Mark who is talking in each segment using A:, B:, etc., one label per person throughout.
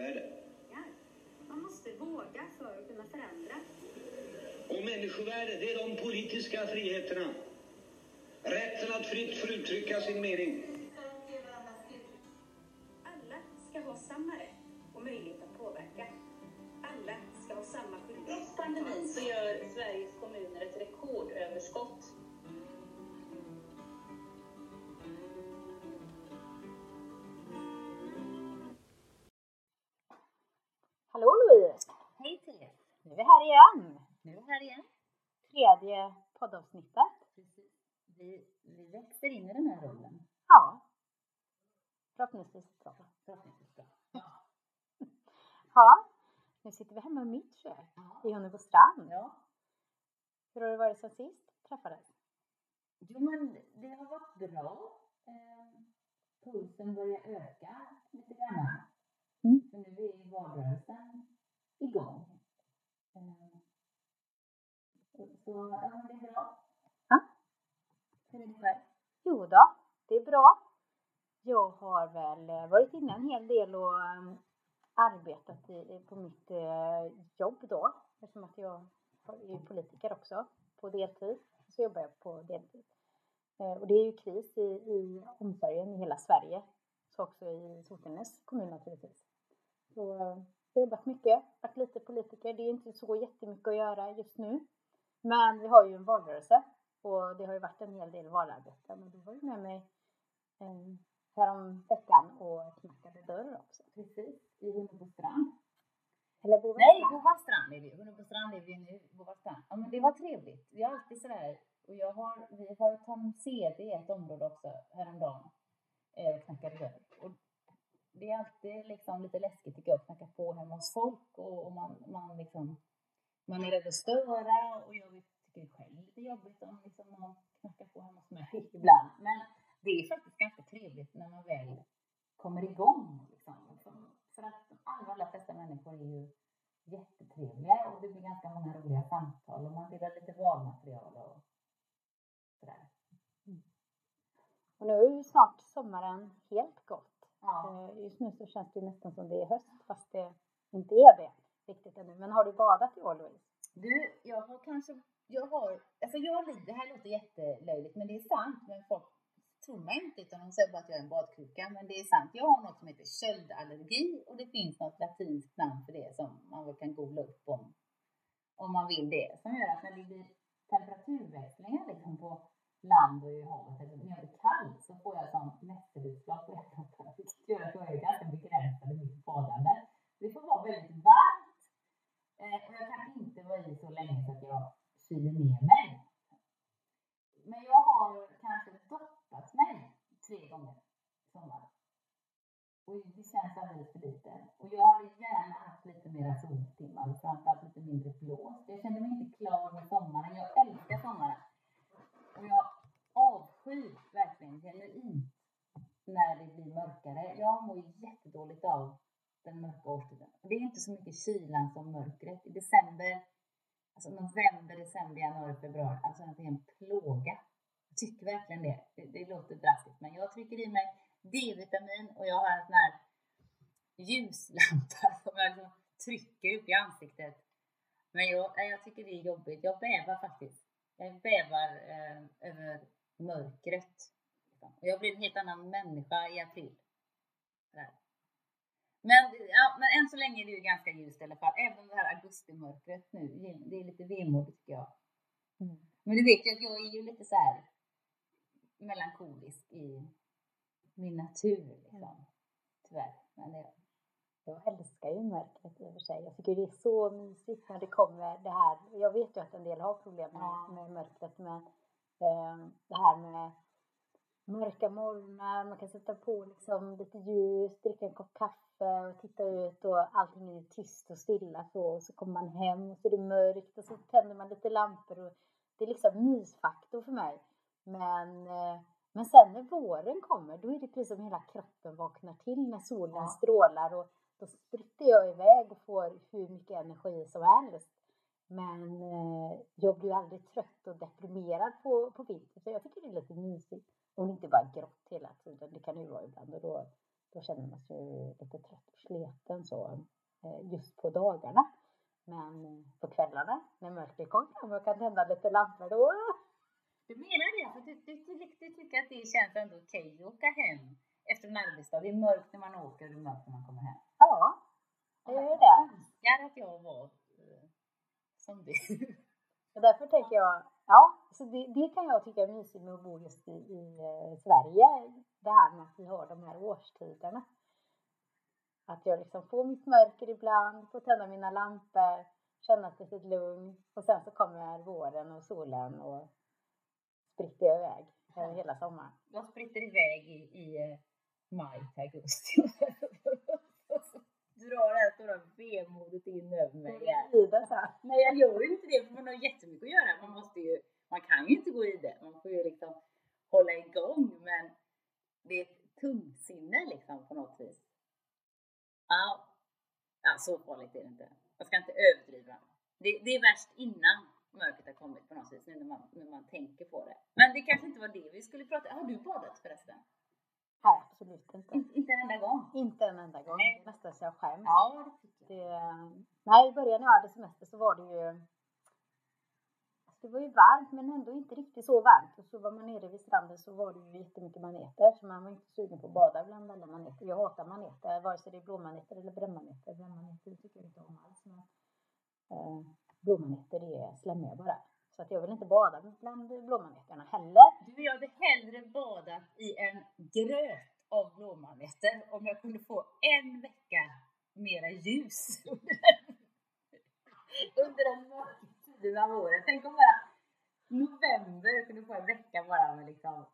A: är det. Man måste våga för att
B: kunna förändra. Och
C: människovärde,
D: det är
C: de politiska friheterna. Rätten att
D: fritt få uttrycka sin mening.
C: Tredje poddavsnittet.
D: Precis. Vi, vi växer in i den här rollen.
C: Ja. Förhoppningsvis bra.
D: Förhoppningsvis bra.
C: Ja. Nu sitter vi hemma i mitt kök
D: Ja.
C: i Hunnebostrand.
D: ja.
C: Hur har det varit sen sist träffades?
D: Jo men det har varit bra. Eh, pulsen börjar öka lite grann.
C: Mm.
D: För nu är valrörelsen igång. Eh, så ja, det är bra.
C: Ja.
D: Hur är det själv?
C: Jo då, det är bra. Jag har väl eh, varit inne en hel del och um, arbetat i, på mitt eh, jobb då. Eftersom att jag är politiker också på deltid. Så jobbar jag på deltid. Eh, och det är ju kris i, i omsorgen i hela Sverige. Så också i Sotenäs kommun naturligtvis. Så jag har jobbat mycket, varit lite politiker. Det är inte så jättemycket att göra just nu. Men vi har ju en valrörelse och det har ju varit en hel del valarbete. Men då var ju med mig eh, härom veckan och knackade dörr också.
D: Precis, i Hunnebostrand.
C: Eller bor
D: Nej, Bovastrand är vi. Hunnebostrand är vi nu. Bovastrand. Ja, men det var trevligt. Vi har alltid sådär. Och jag har, vi har ju tagit CD i ett område också häromdagen. Eh, knackade dörr. Och det är alltid liksom lite läskigt tycker jag att knacka på hemma hos folk och, och man, man liksom man är rädd att störa och jag tycker själv är lite jobbigt om liksom någon knackar på hemma hos mig ibland. Men det är faktiskt ganska trevligt när man väl kommer igång. Liksom. För att de allra, flesta människor är ju jättetrevliga och det blir ganska många roliga samtal och man delar lite valmaterial och sådär.
C: Och nu är ju snart sommaren helt gått.
D: Ja.
C: Eh, Just nu så känns det nästan som det är höst fast det inte är det riktigt ännu. Men har du badat i år Louise?
D: Du, jag har kanske, jag har, alltså jag lider, det här låter jättelöjligt men det är sant men folk tror mig inte utan de säger bara att jag är en badkruka men det är sant. Jag har något som heter köldallergi och det finns något latinskt namn för det som man väl kan googla upp om, om man vill det. Som gör att när det blir temperaturväxlingar liksom på land och i havet eller när jag blir kall så får jag som nässelutslag på hjärtat. vilket gör att jag är ganska begränsad i mitt badande. Det får vara väldigt varmt eh, och jag kan inte vara i så länge så att jag ner mig. Men jag har kanske doppat mig tre gånger i sommar. Och det känns alldeles för lite. Och jag hade gärna haft lite mera soltimmar och framförallt lite mindre blåst. Jag kände mig inte klar med sommaren. Jag älskar sommaren. Och jag avskyr verkligen genuint när det blir mörkare. Jag mår jättedåligt av den mörka årstiden. Det är inte så mycket kylan som mörkret. I december, alltså november, december, januari, februari, alltså det är en plåga. Jag tycker verkligen det. det. Det låter drastiskt, men jag trycker i mig D-vitamin och jag har en sån här ljuslampa som jag liksom trycker upp i ansiktet. Men jag, jag tycker det är jobbigt. Jag bävar faktiskt. Jag bävar eh, över mörkret. Och jag blir en helt annan människa i april. Där. Men, ja, men än så länge är det ju ganska ljust i alla fall. Även om det här augustimörkret nu, det är lite vemodigt tycker jag.
C: Mm.
D: Men du vet ju att jag är ju lite så här melankolisk i min natur liksom. Tyvärr. Men det,
C: Jag älskar ju mörkret i och för sig. Jag tycker det är så mysigt när det kommer det här. Jag vet ju att en del har problem med,
D: Ja.
C: med mörkret. Men eh, det här med mörka morgnar, man kan sätta på liksom lite ljus, dricka en kopp kaffe och titta ut och allting är tyst och stilla så. Och så kommer man hem och så är det mörkt och så tänder man lite lampor och det är liksom mysfaktor för mig. Men, eh, men sen när våren kommer, då är det precis som hela kroppen vaknar till när solen
D: Ja.
C: strålar och då spritter jag iväg och får hur mycket energi som helst. Men eh, jag blir aldrig trött och deprimerad på, på vintern, så jag tycker det är lite mysigt. Det inte bara är grått hela tiden, det kan ju vara ibland och då, då känner man sig lite trött och sliten så, eh, just på dagarna. Men på kvällarna när mörkret kommer fram och kan tända lite lampor då.
D: Du menar det? För du, du, du, du tycker att det känns ändå okej att åka hem efter en arbetsdag? Det är mörkt när man åker och mörkt när man kommer hem.
C: Ja, det är ju
D: Jag
C: det.
D: önskar att jag var eh, som du.
C: Och därför tänker jag, ja, så det, det kan jag tycka är mysigt med att bo just i, i eh, Sverige. Det här med att vi har de här årstiderna. Att jag liksom får mitt mörker ibland, får tända mina lampor, känna ett litet lugn och sen så kommer våren och solen och spritter iväg över hela sommaren.
D: Jag spritter iväg i, i eh, maj till augusti. Drar det här stora vemodet in över mig.
C: Här.
D: Nej, jag gör ju inte det för man har jättemycket att göra. Man måste ju, man kan ju inte gå i det. Man får ju liksom hålla igång, men det är ett tungsinne liksom på något vis. Ja, ja så farligt är det inte. Jag ska inte överdriva. Det, det är värst innan mörkret har kommit på något vis, nu när man, när man tänker på det. Men det kanske inte var det vi skulle prata Har du badat förresten?
C: Nej, absolut inte.
D: Inte, inte en enda gång?
C: Inte en enda gång.
D: Nej.
C: Nästan så jag skäms.
D: Ja, det tycker jag.
C: Det, nej, i början när jag hade semester så var det ju alltså det var ju varmt men ändå inte riktigt så varmt. Och så var man nere vid stranden så var det ju jättemycket maneter så man var inte sugen på att bada bland alla maneter. Jag hatar maneter, vare sig det är blåmaneter eller brännmaneter. Brännmaneter tycker jag inte om alls. Men, eh, blåmaneter är slemmiga bara. Så att jag vill inte bada bland blåmaneterna heller.
D: Du, jag hade hellre badat i gröt av blåmaneter om jag kunde få en vecka mera ljus under den mörka tiden av året. Tänk om bara november kunde få en vecka bara med liksom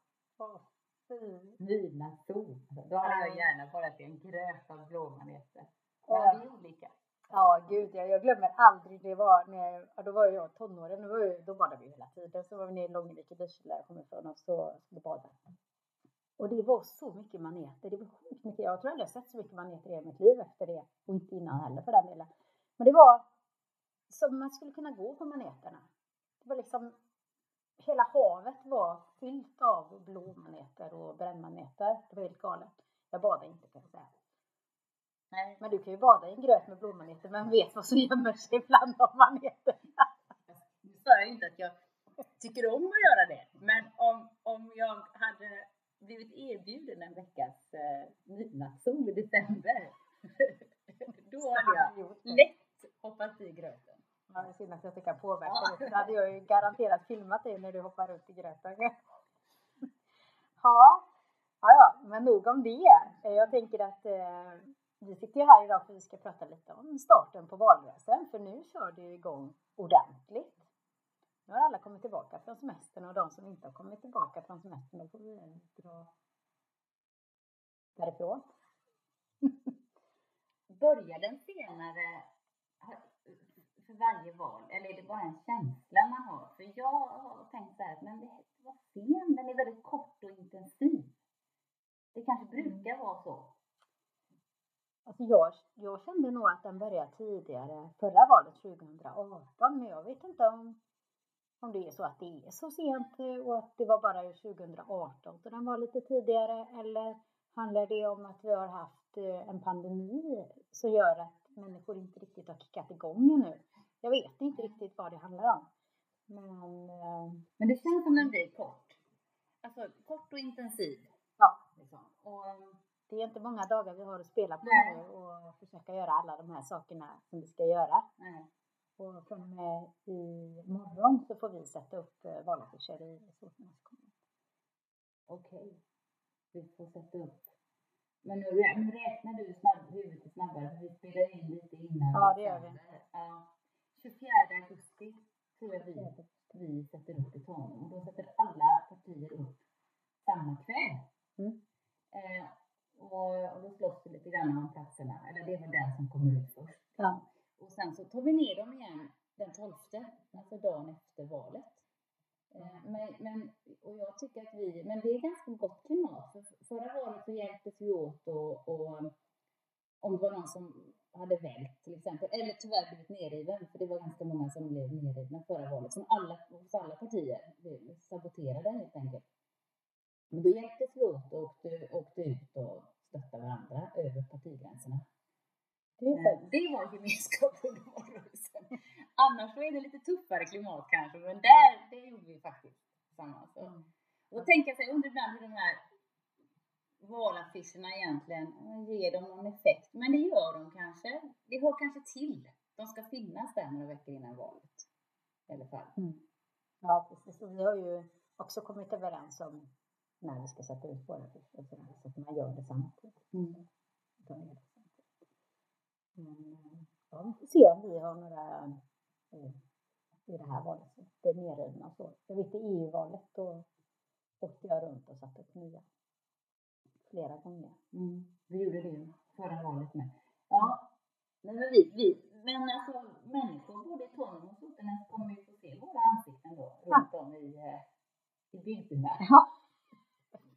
C: fy.
D: midnattssol. Då hade jag gärna badat i en gröt av blåmaneter.
C: Ja.
D: Men vi är olika.
C: Ja, gud, jag, jag glömmer aldrig. Det var när ja, då var jag tonåren, då, var då badade vi hela tiden. Så var vi nere i Långnevik i Dyrsele där jag kommer ifrån och så skulle bada. Och det var så mycket maneter. Det var sjukt mycket. Jag tror aldrig jag sett så mycket maneter i mitt liv efter det. Och inte innan heller för den delen. Men det var som man skulle kunna gå på maneterna. Det var liksom, hela havet var fyllt av blåmaneter och brännmaneter. Det var helt galet. Jag badade inte kan jag säga.
D: Nej.
C: Men du kan ju bada i en gröt med blåmaneter, vem vet vad som gömmer sig bland de maneterna?
D: Nu sa jag inte att jag tycker om att göra det, men om, om jag hade blivit erbjuden en veckas eh, midnattssol i december, då hade jag lätt hoppat i gröten.
C: Ja, det är synd att jag inte kan påverka det. Då hade jag ju garanterat filmat dig när du hoppar runt i gröten. Ja, ja, ja, men nog om det. Jag tänker att eh, vi sitter ju här idag för att vi ska prata lite om starten på valrörelsen. För nu kör det igång ordentligt. Nu har alla kommit tillbaka från semestern och de som inte har kommit tillbaka från semestern, då får vi dra därifrån.
D: Börjar den senare för varje val, eller är det bara en känsla man har? För jag har tänkt så här, men det var sen, den är väldigt kort och intensiv. Det kanske brukar vara så.
C: Alltså jag, jag kände nog att den började tidigare, förra valet 2018, men jag vet inte om, om det är så att det är så sent eh, och att det var bara 2018 så den var lite tidigare eller handlar det om att vi har haft eh, en pandemi som gör att människor inte riktigt har kickat igång ännu? Jag vet inte riktigt vad det handlar om. Men eh,
D: Men det känns som den blir kort. Alltså kort och intensiv.
C: ja,
D: Liksom. Och,
C: det är inte många dagar vi har att spela på
D: Nej.
C: nu och försöka göra alla de här sakerna som vi ska göra.
D: nej.
C: Och från och med i morgon så får vi sätta upp eh, valaffischer i Sotenäs kommun.
D: Okej. Vi får sätta upp. Men nu, rä- nu räknar du snabb, huvudet snabbare, för vi spelar in lite innan.
C: Ja, det gör vi.
D: Ja. 24 augusti tror jag vi, vi sätter upp i Tanum. Och då sätter alla partier upp samma kväll.
C: Mm.
D: Eh, och, och då slåss vi lite grann om platserna. Eller det är väl den som kommer ut först.
C: Ja.
D: Och sen så tar vi ner dem igen den 12, alltså dagen efter valet. Eh, men, men, och jag tycker att vi, men det är ganska gott klimat. För förra valet så hjälptes vi åt och, och om det var någon som hade vält till exempel, eller tyvärr blivit nerriven, för det var ganska många som blev nerrivna förra valet, som alla, hos alla partier saboterade helt enkelt. Men då hjälptes vi åt och åkte, åkte ut och stöttade varandra över partigränserna.
C: Det
D: Eh. Det var gemenskap under valrörelsen. Annars så är det lite tuffare klimat kanske, men där, det gjorde vi faktiskt tillsammans.
C: Mm.
D: och tänka sig, undrar ibland hur de här valaffischerna egentligen, ger de någon effekt? Men det gör de kanske. Det hör kanske till. De ska finnas där några veckor innan valet. I alla fall.
C: Mm. Ja, precis. Och vi har ju också kommit överens om när vi ska sätta ut våra affischer så att man gör det samtidigt.
D: Mm.
C: Ta med det samtidigt. Men eh, ja, vi får se om vi har några eh, i det här valet, det är nerrivna och så. Jag vet i EU-valet då åkte jag runt och satte upp nya flera gånger.
D: Mm. Vi gjorde det förra valet med. Ja, men vi, vi, men alltså människor både i Tonum och Sotenäs kommer ju få se våra ansikten då runt om i, eh, i bygderna.
C: Ja,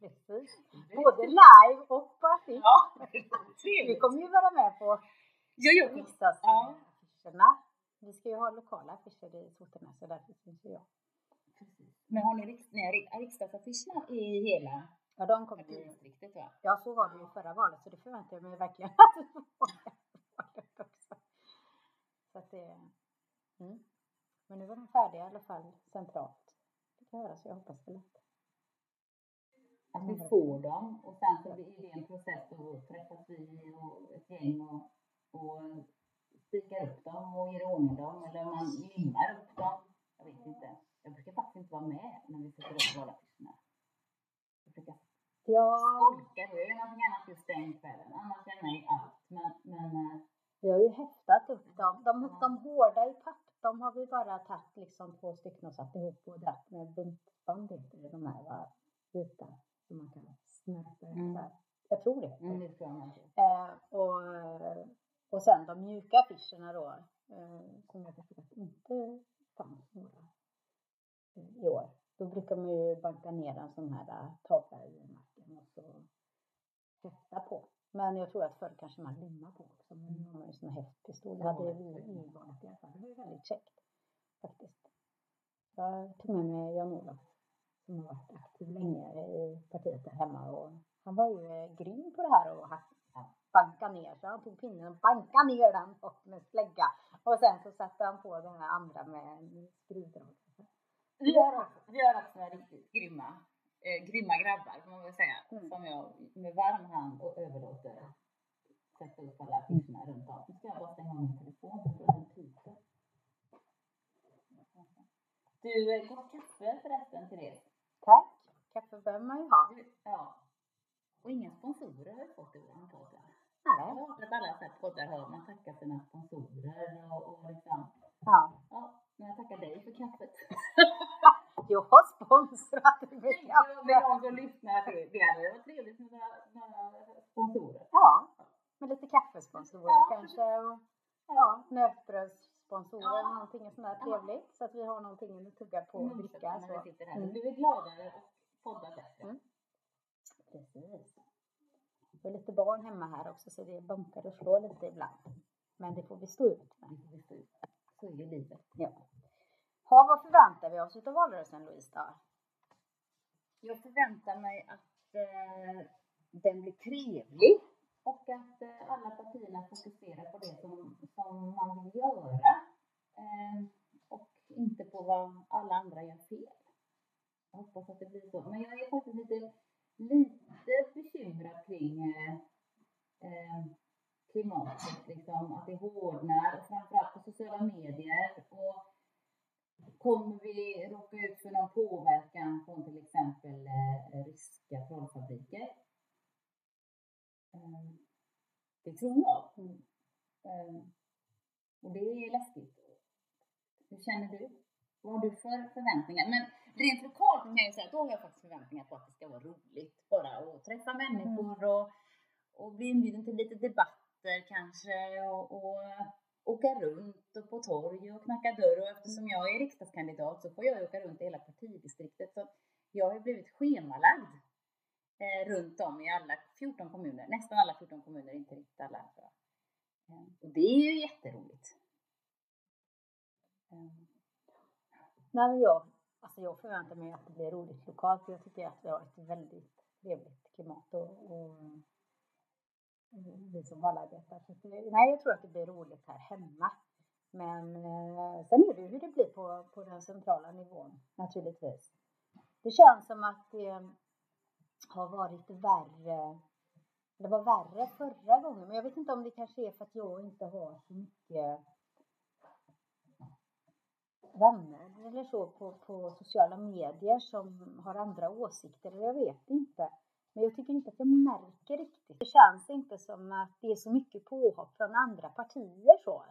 C: precis. Både live och på affisch.
D: Ja,
C: Vi kommer ju vara med på
D: Gör Ja.
C: riksdagsaffischerna. Vi ska ju ha lokala affischer i Sotenäs så därför syns ju jag.
D: Men har ni, riks, ni riksdagsaffischerna i hela
C: Ja, de kommer ju.
D: partidistriktet va?
C: Ja, så var det ju förra valet så det förväntar jag mig verkligen. Så att det... Mm. Men nu var de färdiga i alla fall centralt. Det kan jag höra så jag hoppas det lätt.
D: Att vi får dem och sen så blir det en process och träffas vi och ett gäng och, och spikar upp dem och ger ordning dem eller man limmar upp dem. Jag vet inte. Jag brukar faktiskt inte vara med när vi sätter upp valaffischerna. Jag brukar
C: Ja,
D: skolka, gör jag någonting annat just den kvällen. Annars är jag med i allt. Men, men eh,
C: vi har ju häftat upp dem. De, de hårda i papp, de har vi bara tagit liksom två stycken och satt ihop och dratt med buntband heter det, de här va, vita som man kan snärpa
D: Mm.
C: Jag tror det.
D: mm, det tror jag.
C: Eh, och, och sen de mjuka affischerna då, eh, som jag förstod att inte fanns några eh, i år. Då brukar man ju banka ner en sån här eh, tavla i marken och så häfta på. Men jag tror att förr kanske man limmade på också, men nu har man ju sån här häftpistol. Det hade vi i valet i alla fall. Det var ju väldigt käckt faktiskt. Jag tog med mig Jan-Olof som har varit aktiv länge i partiet där hemma och han var ju grym på det här och hack- banka ner. Så han tog pinnen och bankade ner den och med slägga. Och sen så satte han på den här andra med skruvdrag.
D: Vi har också, vi har också några riktigt grymma, eh, grymma grabbar får man väl säga.
C: Mm.
D: Som jag med varm hand och överlåter sätta upp alla affischerna runt om. Nu ska jag bara stänga av min telefon så att den piper. Du, eh, gott kaffe förresten till er.
C: Tack! Kaffe behöver man ju ha.
D: Ja. Och inga sponsorer har vi fått i våran hört att alla så här poddar har man tackar sina sponsorer och, och liksom.
C: Ja.
D: Ja, men jag tackar dig för kaffet.
C: Jag har sponsrat
D: Tänk om det är någon som lyssnar det. Hade varit trevligt med några, sponsorer.
C: Ja, med lite kaffesponsorer
D: Ja,
C: kanske. Och, ja, nötbrödssponsorer,
D: Ja.
C: någonting sånt där
D: Ja.
C: trevligt. Så att vi har någonting att tugga på och dricka. Så. Mm.
D: Blir vi gladare och poddar bättre.
C: Mm. Precis. Vi har lite barn hemma här också så det bunkar och slår lite ibland. Men det får vi stå ut med.
D: Det får vi stå ut. Så är ju livet.
C: Ja. Ha, vad förväntar vi oss utav valrörelsen Louise då?
D: Jag förväntar mig att eh, den blir trevlig och att eh, alla partierna fokuserar på det som, som man vill göra eh, och inte på vad alla andra gör fel. Jag hoppas att det blir så. Men jag är faktiskt lite, lite bekymrad kring eh, eh, klimatet, liksom, att det hårdnar och framförallt på sociala medier. Och kommer vi råka ut för någon påverkan från till exempel eh, ryska trollfabriker? Eh, det tror jag.
C: Mm.
D: Eh, och det är läskigt. Hur känner du? Vad har du för förväntningar? Men rent lokalt kan jag säga att då har jag faktiskt förväntningar på att det ska vara roligt. Bara att träffa människor och, och bli inbjuden till lite debatter kanske och, och åka runt och på torg och knacka dörr. Och eftersom jag är riksdagskandidat så får jag åka runt i hela partidistriktet. Så jag har blivit schemalagd eh, runt om i alla 14 kommuner. Nästan alla 14 kommuner, inte riktigt alla. Eh, och det är ju jätteroligt. Eh,
C: Nej, men jag, alltså jag förväntar mig att det blir roligt lokalt. Jag tycker att vi har ett väldigt trevligt klimat och, och vi som valarbetar nej, jag tror att det blir roligt här hemma. Men eh, sen på, på den centrala nivån naturligtvis. Det känns som att det har varit värre. Det var värre förra gången, men jag vet inte om det kanske är för att jag inte har så mycket vänner eller så på, på sociala medier som har andra åsikter. Jag vet inte. Men jag tycker inte att jag märker riktigt. Det känns inte som att det är så mycket påhopp från andra partier så.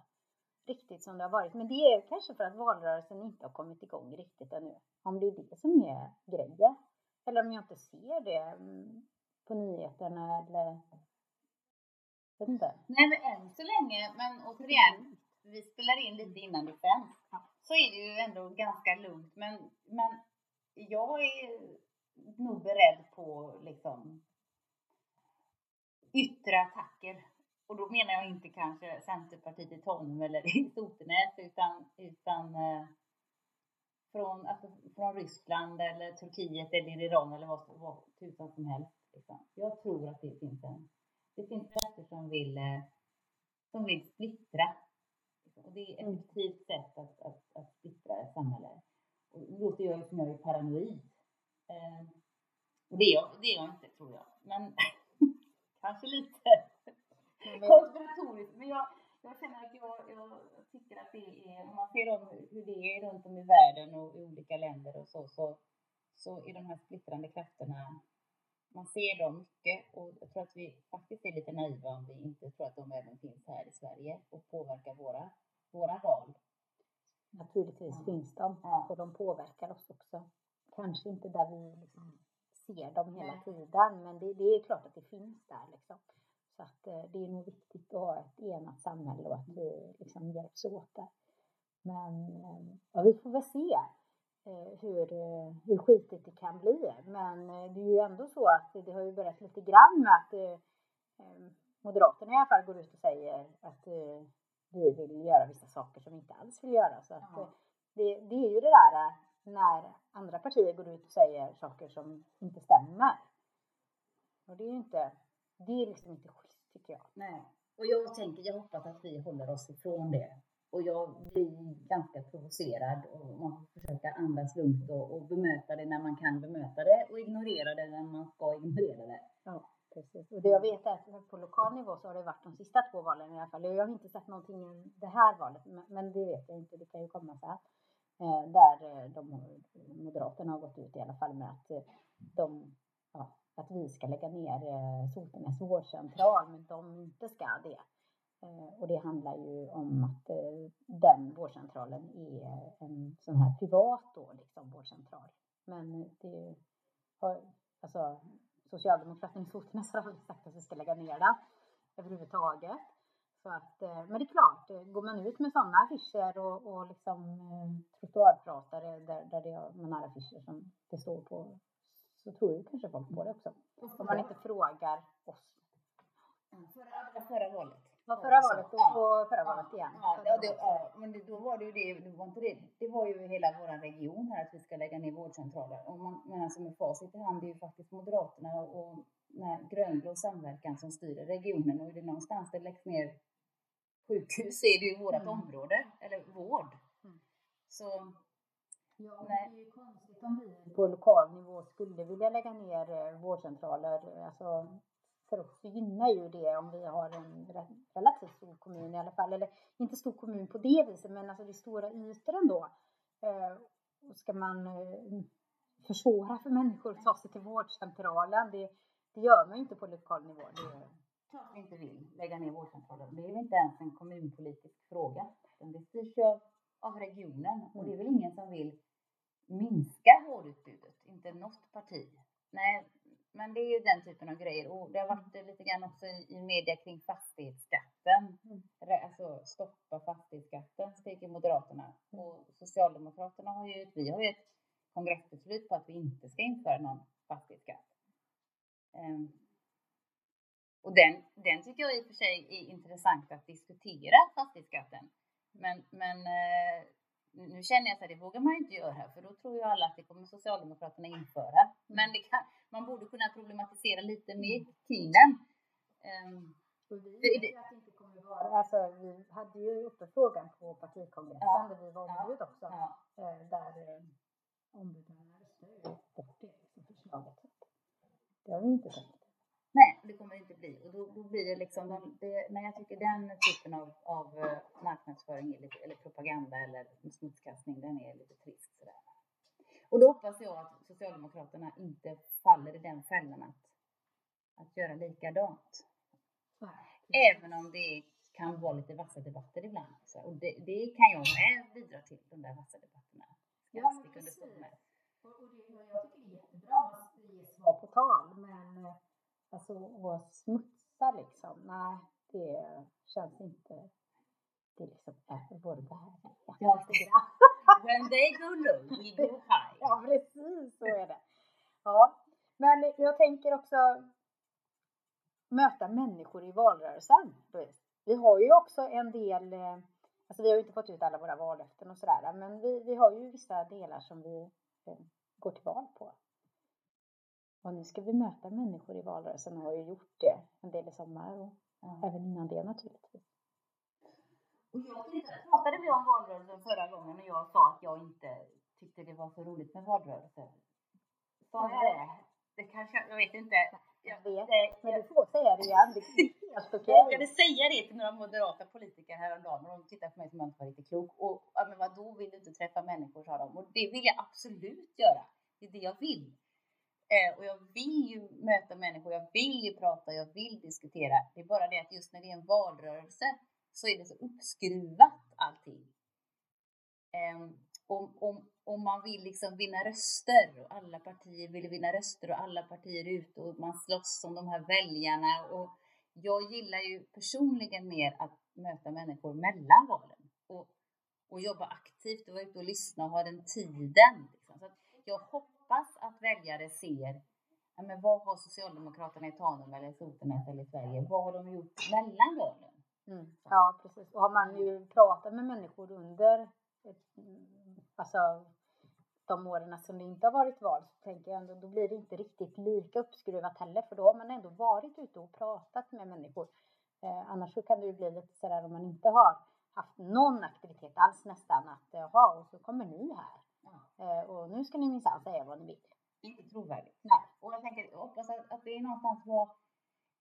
C: Riktigt som det har varit. Men det är kanske för att valrörelsen inte har kommit igång riktigt ännu. Om det är det som är grejen. Eller om jag inte ser det mm, på nyheterna eller... Jag vet inte.
D: Nej, men än så länge, men återigen, vi spelar in lite innan det sänds. Så är det ju ändå ganska lugnt. Men, men jag är nog beredd på liksom yttre attacker. Och då menar jag inte kanske Centerpartiet i Tonum eller i Sotenäs utan, utan eh, från, alltså, från Ryssland eller Turkiet eller Iran eller vad, vad tusan som helst. Liksom. Jag tror att det finns en, det finns krafter som vill, eh, som vill splittra. Och det är ett effektivt sätt att, att, att splittra ett samhälle. Och det låter jag ju som jag är paranoid. Eh, och det är, jag, det är jag inte tror jag. Men kanske lite konspiratoriskt. Men jag, jag känner att jag, jag tycker att det är, om man ser om hur det är runt om i världen och i olika länder och så, så, så är de här splittrande krafterna, man ser dem mycket och jag tror att vi faktiskt är lite naiva om vi inte tror att de även finns här i Sverige och påverkar våra, våra val.
C: Naturligtvis
D: Ja.
C: finns de
D: Ja.
C: och de påverkar oss också. Kanske inte där vi liksom ser dem hela
D: Nej.
C: tiden, men det, det är klart att det finns där liksom. Så att eh, det är nog viktigt att ha ett enat samhälle och att vi liksom hjälps åt där. Men eh, ja, vi får väl se eh, hur, eh, hur skitigt det kan bli. Men det är ju ändå så att det har ju börjat lite grann med att eh, eh, Moderaterna i alla fall går ut och säger att vi vill göra vissa saker som vi inte alls vill göra. Så
D: Ja.
C: eh, det, det är ju det där eh, när andra partier går ut och säger saker som inte stämmer. Och det är ju inte, det är liksom inte schysst tycker jag.
D: Nej. Och jag tänker, jag hoppas att vi håller oss ifrån det. Och jag blir ganska provocerad och man får försöka andas lugnt och, och bemöta det när man kan bemöta det och ignorera det när man ska ignorera det.
C: Ja, precis. Och det jag vet är att på lokal nivå så har det varit de sista två valen i alla fall. Jag har inte sett någonting i det här valet, men- det vet jag inte. Det kan ju komma så här. Eh, där eh, de, Moderaterna har gått ut i alla fall med att eh, de, ja, att vi ska lägga ner Sotenäs vårdcentral, men de inte ska det. Och det handlar ju om att den vårdcentralen är en sån här privat då, liksom vårdcentral. Men det har, alltså Socialdemokraterna i Sotenäs har väl sagt att vi ska lägga ner den överhuvudtaget. Så att, eh, men det är klart, eh, går man ut med sådana affischer och, och liksom eh, trottoarpratare där, där det är, man har affischer som det står på så tror ju kanske folk på det också. Om man inte frågar oss.
D: Förra, förra valet.
C: Ja, förra valet och, och förra valet igen.
D: Ja, ja, det, ja, men det, då var det ju det, det var inte det, det var ju hela vår region här att vi ska lägga ner vårdcentraler. Och man, men alltså med facit i hand det är ju faktiskt Moderaterna och, grönblå samverkan som styr regionen och är det någonstans det läggs ner sjukhus så är det ju vårt
C: Mm.
D: område, eller vård.
C: Mm.
D: Så
C: Ja,
D: Nej.
C: det är ju konstigt om vi på lokal nivå skulle vilja lägga ner eh, vårdcentraler. Alltså, för oss gynnar ju det om vi har en relativt stor kommun i alla fall. Eller inte stor kommun på det viset, men alltså det är stora ytor ändå. Eh, och ska man eh, försvåra för människor att ta sig till vårdcentralen, det, det gör man ju inte på lokal nivå. Det, är
D: klart vi inte vill lägga ner vårdcentralen. Det är ju inte ens en kommunpolitisk fråga. Det styrs ju av regionen och det är väl ingen som vill minska vårdutbudet. Inte något parti. Nej, men det är ju den typen av grejer. Och det har varit lite grann också i, i media kring fastighetsskatten.
C: Mm.
D: Alltså stoppa fastighetsskatten, skriker Moderaterna. Och Socialdemokraterna har ju, vi har ju ett kongressbeslut på att vi inte ska införa någon fastighetsskatt. Ehm, och den, den tycker jag i och för sig är intressant att diskutera, fastighetsskatten. Men, men eh, nu känner jag så att det vågar man ju inte göra för då tror ju alla att det kommer Socialdemokraterna införa. Men det kan, man borde kunna problematisera lite mer kring den. Ehm,
C: och vi
D: Det-
C: vet
D: det-
C: ju att det inte kommer var, alltså, vi hade ju uppe frågan på partikongressen
D: Ja.
C: där vi var
D: Ja.
C: ombud också.
D: Ja.
C: Eh, där eh, ombuden röstade bort det liksom, förslaget. Det har vi inte tänkt.
D: Nej, det kommer det inte bli. Och då, då blir det liksom, de, det, men jag tycker den typen av, av eh, marknadsföring är lite, eller propaganda eller smutskastning, den är lite trist sådär. Och då hoppas jag att Socialdemokraterna inte faller i den fällan att, att göra likadant. Även om det kan vara lite vassa debatter ibland. Så, och det, det kan jag med bidra till, de där vassa debatterna.
C: Ja,
D: jag
C: men. Och, och det, jag tycker det är jättebra att ge svar på tal, men eh, alltså att smutsa liksom, nej, det känns inte. Det är liksom vår värld.
D: Ja, When they go low, we go high.
C: Ja, precis så är det. Ja, men jag tänker också möta människor i valrörelsen. Vi har ju också en del, eh, alltså vi har ju inte fått ut alla våra vallöften och sådär, men vi, vi har ju vissa delar som vi eh, går till val på. Och nu ska vi möta människor i valrörelsen och har ju gjort det en del i sommar och
D: Ja.
C: även innan det naturligtvis.
D: Och jag tänkte, pratade vi om valrörelsen förra gången och jag sa att jag inte tyckte det var så roligt med valrörelser. Sa jag det? Det kanske, jag vet inte.
C: Jag vet,
D: det-
C: men du får säga det igen. Det är helt okej.
D: Jag råkade säga det till några moderata politiker häromdagen och de tittade på mig som om jag inte var riktigt klok. Och ja, men vadå, vill du inte träffa människor, sa de. Och det vill jag absolut göra. Det är det jag vill. Eh, och jag vill ju möta människor, jag vill ju prata, jag vill diskutera. Det är bara det att just när det är en valrörelse så är det så uppskruvat allting. Eh, om, om, om man vill liksom vinna röster och alla partier vill vinna röster och alla partier är ute och man slåss om de här väljarna och jag gillar ju personligen mer att möta människor mellan valen och, och jobba aktivt och vara ute och lyssna och ha den tiden. Liksom. Så att jag hoppas att väljare ser ja, men vad har Socialdemokraterna i Tanum eller Sotenäs eller Sverige, vad har de gjort mellan valen?
C: Mm. Ja, precis. Och har man ju pratat med människor under mm, alltså, de åren som det inte har varit val så tänker jag ändå då blir det inte riktigt lika uppskruvat heller för då har man ändå varit ute och pratat med människor. Eh, annars så kan det ju bli lite sådär om man inte har haft någon aktivitet alls nästan att jaha och så kommer ni här eh, och nu ska ni minsann säga vad ni vill.
D: Inte trovärdigt.
C: Nej.
D: Och jag tänker, jag hoppas att, att det är någonstans vad,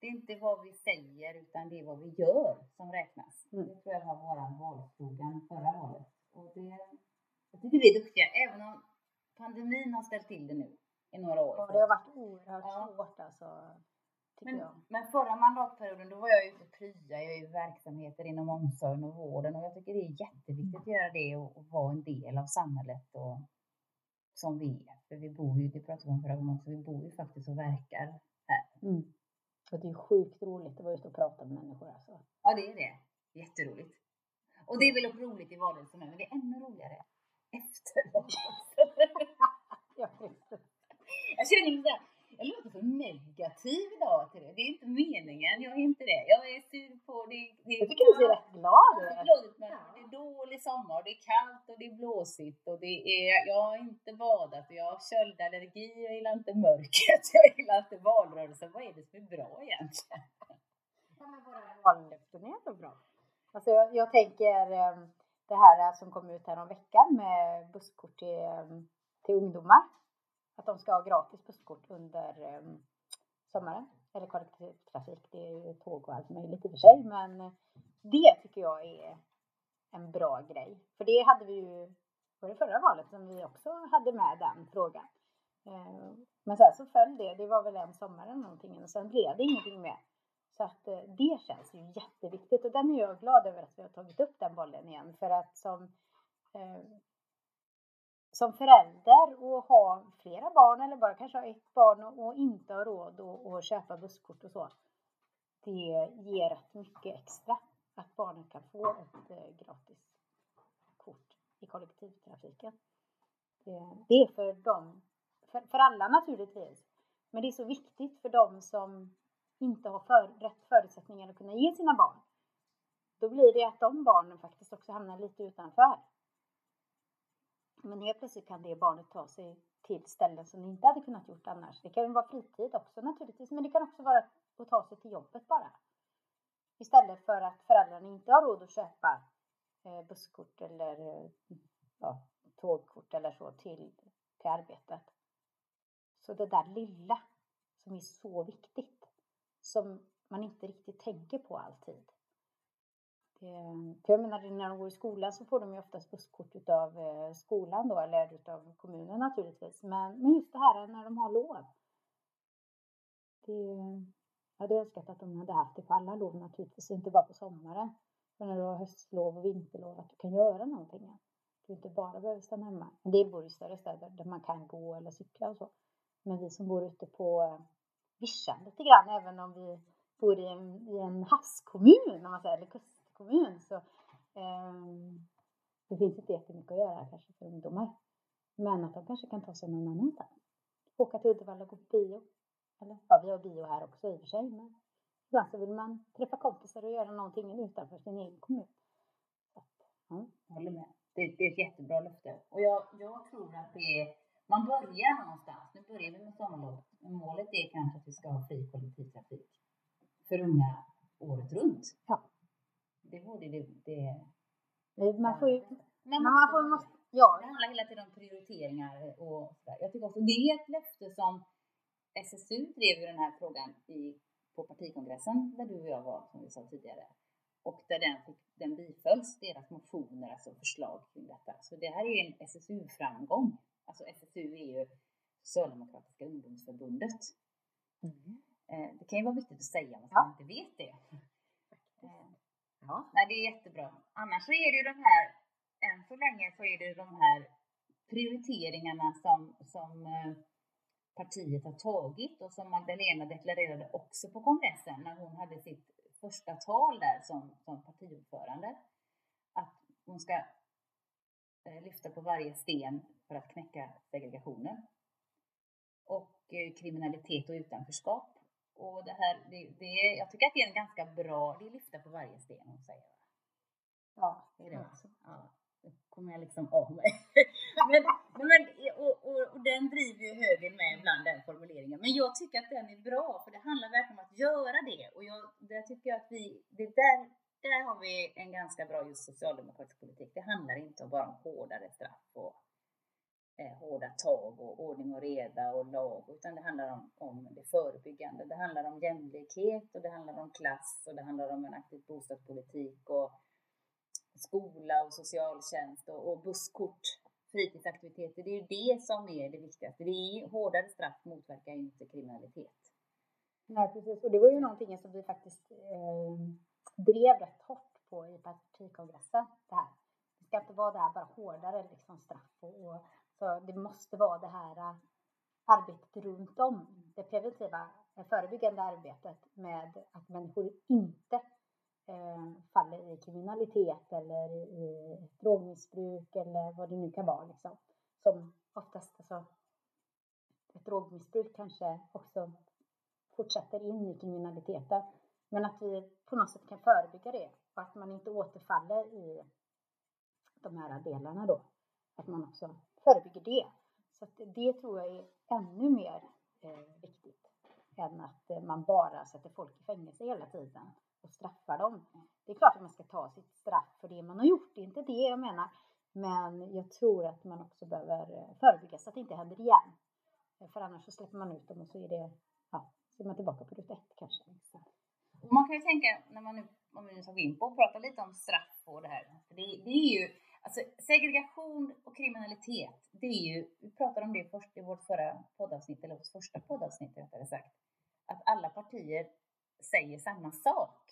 D: det är inte vad vi säger utan det är vad vi gör som räknas.
C: Mm.
D: Det tror jag var våran valslogan förra valet. Och det, jag tycker vi är duktiga, även om pandemin har ställt till det nu i några år.
C: Och det har varit oerhört
D: Ja.
C: svårt alltså,
D: Men, men förra mandatperioden då var jag ute och prya, jag är i verksamheter inom omsorgen och vården och jag tycker det är jätteviktigt att göra det och, och vara en del av samhället och, som vi är. För vi bor ju, det pratade vi om förra gången också, vi bor ju faktiskt och verkar här.
C: Mm. Och det är sjukt roligt att vara ute och prata med människor alltså.
D: Ja, det är det. Jätteroligt. Och det är väl roligt i med, men det är ännu roligare efter valrörelsen.
C: Ja, precis.
D: Jag känner mig såhär, negativ idag till det. Det är inte meningen, jag är inte det. Jag är sur på det. det
C: Jag tycker du ser rätt glad ut.
D: men det är dålig sommar, det är kallt och det är blåsigt och det är, jag har inte badat och jag har köldallergi, jag gillar inte mörkret, jag gillar inte valrörelsen. Vad är det som är bra egentligen?
C: Ja, men våra vallöften är så bra. Alltså jag, jag tänker eh, det här som kom ut här om veckan med busskort till, eh, till ungdomar. Att de ska ha gratis busskort under um, sommaren. Eller kollektivtrafik, det är ju tåg och allt möjligt i och för sig. Men det tycker jag är en bra grej. För det hade vi ju, var det förra valet som vi också hade med den frågan. Ehm, men sen så föll det, det var väl en sommar eller någonting och sen blev det ingenting mer. Så att eh, det känns ju jätteviktigt och den är jag glad över att vi har tagit upp den bollen igen för att som eh, som förälder och ha flera barn eller bara kanske ha ett barn och, och inte ha råd att köpa busskort och så. Det ger rätt mycket extra att barnet kan få ett eh, gratis kort i kollektivtrafiken. Det, det är för dem, för, för alla naturligtvis. Men det är så viktigt för dem som inte har för, rätt förutsättningar att kunna ge sina barn. Då blir det att de barnen faktiskt också hamnar lite utanför. Men helt plötsligt kan det barnet ta sig till ställen som det inte hade kunnat gjort annars. Det kan vara fritid också naturligtvis, men det kan också vara att ta sig till jobbet bara. Istället för att föräldrarna inte har råd att köpa eh, busskort eller eh, ja, tågkort eller så till, till arbetet. Så det där lilla som är så viktigt, som man inte riktigt tänker på alltid. Det, eh, jag menar, när de går i skolan så får de ju oftast busskort utav eh, skolan då, eller utav kommunen naturligtvis. Men, men just det här när de har lov. Det, jag hade önskat att de hade haft det på alla lov naturligtvis, inte bara på sommaren. För när du har höstlov och vinterlov, att du kan göra någonting. Du inte bara behöver stanna hemma. En det bor i större städer där man kan gå eller cykla och så. Men vi som bor ute på eh, vischan lite grann, även om vi bor i en, i en havskommun, om man säger, eller kustkommun, så eh, det finns inte jättemycket att göra kanske för ungdomar. Men att de kanske kan ta sig någon annanstans. Åka till Uddevalla och gå på bio. Eller ja, vi har bio här också i och för sig, men ibland så vill man träffa kompisar och göra någonting utanför sin egen kommun.
D: Jag håller med. Det, det är ett jättebra löfte. Och jag, jag tror att det är man börjar någonstans. Nu börjar vi med sommarlovet. Men målet är kanske att vi ska ha fri kollektivtrafik för unga året runt.
C: Ja.
D: Det vore det. det
C: man får ju...
D: Men
C: man får, måste, ja.
D: Det handlar hela tiden om prioriteringar och sådär. Jag tycker också det är ett löfte som SSU drev i den här frågan i, på partikongressen där du och jag var, som vi sa tidigare. Och där den, fick, den bifölls, deras motioner, alltså förslag kring detta. Så det här är ju en SSU-framgång. Alltså SSU är ju Socialdemokratiska ungdomsförbundet. Mm. Eh, det kan ju vara viktigt att säga om man inte vet det. Ja. Nej, det är jättebra. Annars så är det ju de här, än så länge så är det de här prioriteringarna som, som eh, partiet har tagit och som Magdalena deklarerade också på kongressen när hon hade sitt första tal där som, som partiordförande. Att hon ska eh, lyfta på varje sten för att knäcka segregationen. Och eh, kriminalitet och utanförskap. Och det här, det, det, jag tycker att det är en ganska bra, det är lyfta på varje sten hon säger.
C: Ja,
D: det är det också. Ja, det kommer jag liksom av mig. men, men, och, och, och, den driver ju högern med ibland, den formuleringen. Men jag tycker att den är bra, för det handlar verkligen om att göra det. Och jag, där tycker jag att vi, det där, där har vi en ganska bra just socialdemokratisk politik. Det handlar inte bara om hårdare straff och eh, hårda tag och ordning och reda och lag, utan det handlar om, om det förebyggande. Det handlar om jämlikhet och det handlar om klass och det handlar om en aktiv bostadspolitik och skola och socialtjänst och, och busskort, fritidsaktiviteter. Det är ju det som är det viktigaste. Det är hårdare straff motverkar inte kriminalitet.
C: Nej, precis. Och det var ju någonting som vi faktiskt eh, drev rätt hårt på i partikongressen. Det här. Det ska inte vara det här bara hårdare liksom, straff och, och så det måste vara det här äh, arbetet runt om, det preventiva, förebyggande arbetet med att människor inte eh, faller i kriminalitet eller i drogmissbruk eller vad det nu kan vara. Liksom. Som oftast, alltså, ett drogmissbruk kanske också fortsätter in i kriminaliteten. Men att vi på något sätt kan förebygga det och att man inte återfaller i de här delarna då. Att man också förebygger det. Så det tror jag är ännu mer eh, viktigt än att eh, man bara sätter folk i fängelse hela tiden och straffar dem. Det är klart att man ska ta sitt straff för det man har gjort, det är inte det jag menar. Men jag tror att man också behöver eh, förebygga så att det inte händer igen. Eh, för annars så släpper man ut dem och så är det, ja, så är man tillbaka på ruta ett kanske.
D: Man kan ju tänka, när man nu, om vi nu ska gå in på och prata lite om straff och det här, för det, det är ju Alltså segregation och kriminalitet, det är ju, vi pratade om det först i vårt förra poddavsnitt, eller vårt första poddavsnitt rättare sagt, att alla partier säger samma sak.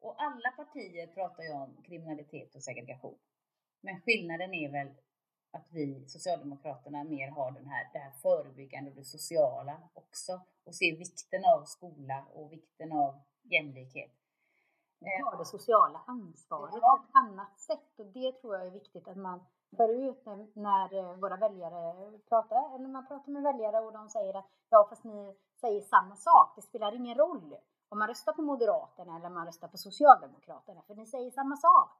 D: Och alla partier pratar ju om kriminalitet och segregation. Men skillnaden är väl att vi Socialdemokraterna mer har den här, det här förebyggande och det sociala också och ser vikten av skola och vikten av jämlikhet
C: ta det sociala ansvaret ja. på ett annat sätt. Och det tror jag är viktigt att man för ut när, när eh, våra väljare pratar, eller man pratar med väljare och de säger att ja, fast ni säger samma sak. Det spelar ingen roll om man röstar på Moderaterna eller om man röstar på Socialdemokraterna, för ni säger samma sak.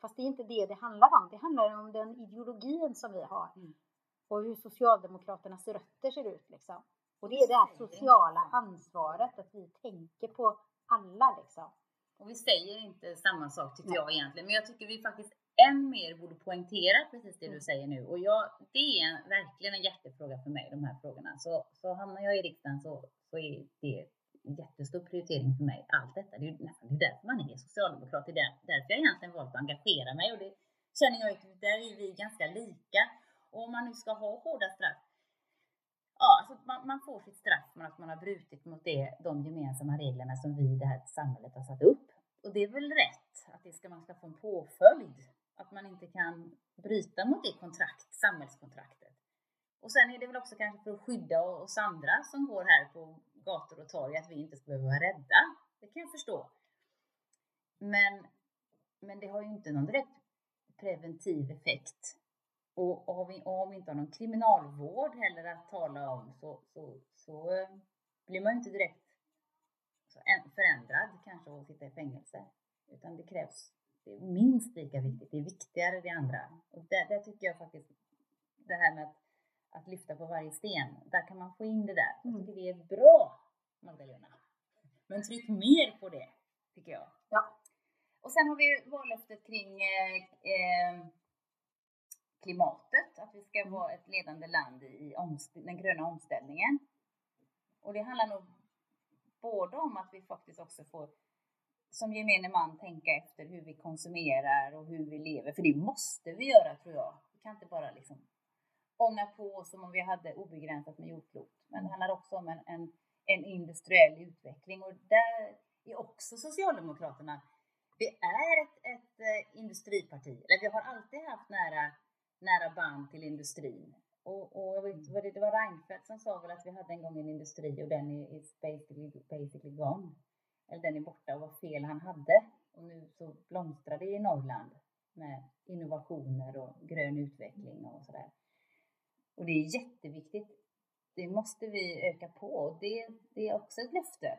C: Fast det är inte det det handlar om. Det handlar om den ideologin som vi har mm. och hur Socialdemokraternas rötter ser ut. Liksom. Och det är det här sociala ansvaret, att vi tänker på alla. Liksom.
D: Och vi säger inte samma sak tycker
C: Nej.
D: jag egentligen, men jag tycker vi faktiskt än mer borde poängtera precis det du
C: Mm.
D: säger nu. Och jag, det är en, verkligen en hjärtefråga för mig, de här frågorna. Så, så hamnar jag i riksdagen så, så är det en jättestor prioritering för mig, allt detta. Det är ju nästan det är därför man är socialdemokrat, det är där- därför jag egentligen valt att engagera mig. Och det känner jag, att där är vi ganska lika. Och om man nu ska ha hårda straff, Ja, så man, man får sitt straff för att man har brutit mot det, de gemensamma reglerna som vi i det här samhället har satt upp. Och det är väl rätt att det ska, man ska få en påföljd. Att man inte kan bryta mot det kontrakt, samhällskontraktet. Och sen är det väl också kanske för att skydda oss andra som går här på gator och torg, att vi inte ska behöva vara rädda. Det kan jag förstå. Men, men det har ju inte någon direkt preventiv effekt. Och, och, vi, och om vi inte har någon kriminalvård heller att tala om så, så, så eh, blir man ju inte direkt förändrad kanske att sitta i fängelse. Utan det krävs, det är minst lika viktigt, det är viktigare det andra. Och där, där tycker jag faktiskt, det här med att, att lyfta på varje sten, där kan man få in det där. Jag
C: Mm.
D: tycker det är bra, Magdalena. Men tryck mer på det, tycker jag.
C: Ja.
D: Och sen har vi vallöftet kring eh, eh, klimatet, att vi ska vara ett ledande land i den gröna omställningen. Och det handlar nog både om att vi faktiskt också får som gemene man tänka efter hur vi konsumerar och hur vi lever, för det måste vi göra tror jag. Vi kan inte bara liksom ånga på som om vi hade obegränsat med jordklot. Men det handlar också om en, en, en industriell utveckling och där är också Socialdemokraterna vi är ett, ett eh, industriparti, eller vi har alltid haft nära, nära band till industrin. Och, och jag vet, vad det, det var Reinfeldt som sa väl att vi hade en gång en industri och den är, is basically, basically gone. Eller den är borta och vad fel han hade. Och nu så blomstrar det i Norrland med innovationer och grön utveckling och sådär. Och det är jätteviktigt. Det måste vi öka på och det, det är också ett löfte.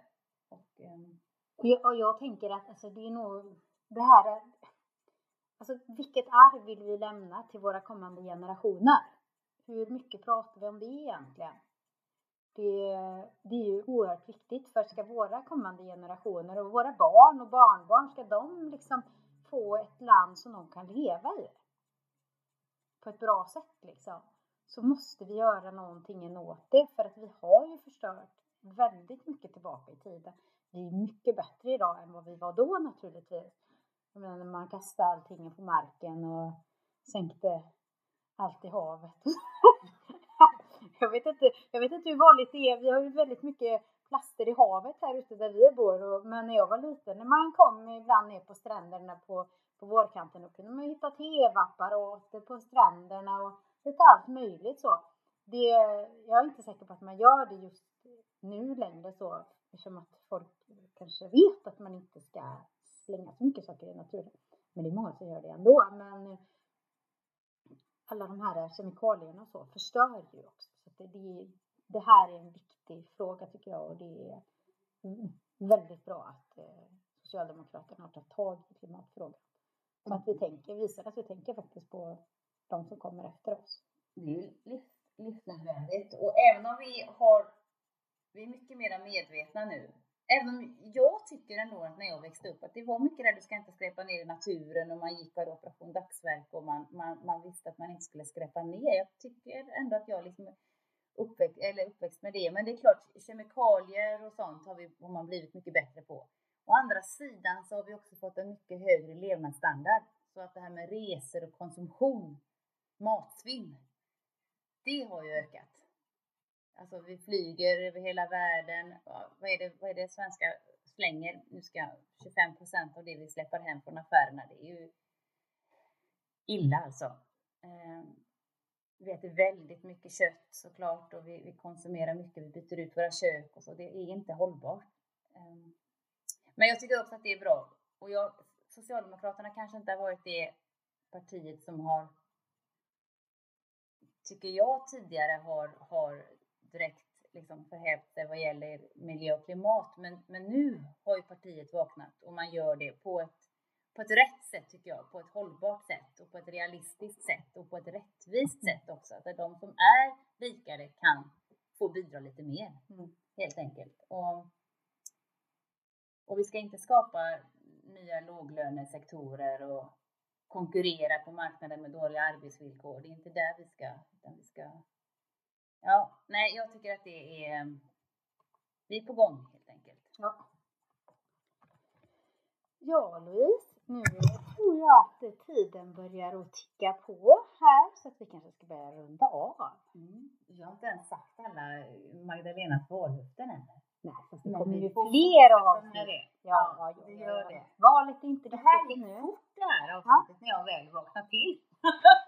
D: Och, ehm,
C: Och jag, och jag tänker att alltså, det är nog det här är, Alltså vilket arv vill vi lämna till våra kommande generationer? Hur mycket pratar vi om det egentligen? Det, det är ju oerhört viktigt för ska våra kommande generationer och våra barn och barnbarn, ska de liksom få ett land som de kan leva i? På ett bra sätt liksom. Så måste vi göra någonting åt det för att vi har ju förstört väldigt mycket tillbaka i tiden. Vi är mycket bättre idag än vad vi var då naturligtvis. Jag menar när man kastade allting på marken och sänkte allt i havet. jag, vet inte, jag vet inte hur vanligt det är. Vi har ju väldigt mycket plaster i havet här ute där vi bor. Och, men när jag var liten, när man kom ibland ner på stränderna på, på vårkanten, då kunde man hitta tv-apparater på stränderna och lite allt möjligt så. Det, jag är inte säker på att man gör det just nu längre så, eftersom att folk kanske vet att man inte ska slänga så mycket saker i naturen. Men det är många som gör det ändå. Men alla de här kemikalierna och så förstör ju också. Så det, det, det här är en viktig fråga tycker jag och det är mm, väldigt bra att eh, Socialdemokraterna har tagit tag i klimatfrågan. Och att vi tänker, visar att vi tänker faktiskt på de som kommer efter oss.
D: det är ju livs, livsnödvändigt. Och även om vi har, vi är mycket mer medvetna nu. Även om jag tycker ändå att när jag växte upp att det var mycket där du ska inte skräpa ner i naturen och man gick och operation dagsverk och man, man, man visste att man inte skulle skräpa ner. Jag tycker ändå att jag liksom uppväxt, eller uppväxt med det. Men det är klart, kemikalier och sånt har, vi, har man blivit mycket bättre på. Å andra sidan så har vi också fått en mycket högre levnadsstandard. Så att det här med resor och konsumtion, matsvinn, det har ju ökat. Alltså vi flyger över hela världen. Vad är det, vad är det svenska slänger? Nu ska 25 procent av det vi släpper hem från affärerna, det är ju illa alltså. Ehm, vi äter väldigt mycket kött såklart och vi, vi konsumerar mycket, vi byter ut våra kök och så. Det är inte hållbart. Ehm, men jag tycker också att det är bra. Och jag, Socialdemokraterna kanske inte har varit det partiet som har tycker jag tidigare har, har direkt liksom förhävt sig vad gäller miljö och klimat. Men, men nu har ju partiet vaknat och man gör det på ett, på ett rätt sätt tycker jag. På ett hållbart sätt och på ett realistiskt sätt och på ett rättvist sätt också. Att de som är rikare kan få bidra lite mer
C: Mm.
D: helt enkelt. Och, och vi ska inte skapa nya låglönesektorer och konkurrera på marknaden med dåliga arbetsvillkor. Det är inte där vi ska, utan vi ska... Ja, nej, jag tycker att det är... Vi är på gång helt enkelt.
C: Ja. Ja, Louise. Nu tror jag att tiden börjar att ticka på här så att vi kanske ska börja runda av.
D: Mm. Jag har inte ens sagt alla Magdalenas vallöften än.
C: Nej, fast det kommer
D: vi
C: ju fler avsnitt. Ja,
D: Ja,
C: ja,
D: gör det.
C: Valet är inte
D: Det här gick fort det här avsnittet när jag väl vaknar till.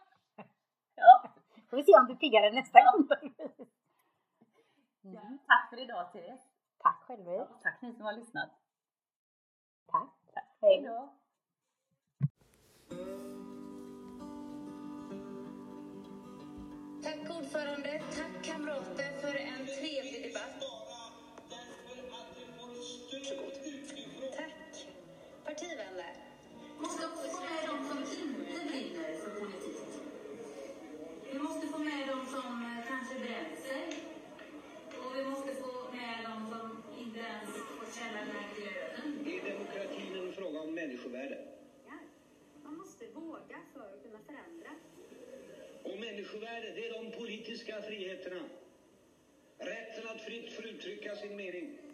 C: Får vi se om du piggar nästa gång.
D: Ja,
C: Mm.
D: tack för idag Therese.
C: Tack själv.
D: Ja, tack ni som har lyssnat.
C: Tack.
D: Hej då.
E: Tack ordförande, tack kamrater för en trevlig debatt. Tack partivänner.
F: måste också med de som inte brinner för politik. Vi måste få med de som eh, kanske bränt sig. Och vi måste få med de som inte ens får känna den här glöden.
A: Är demokratin en fråga om människovärde?
B: Man måste våga för att kunna förändra.
A: Och människovärde, det är de politiska friheterna. Rätten att fritt få uttrycka sin mening.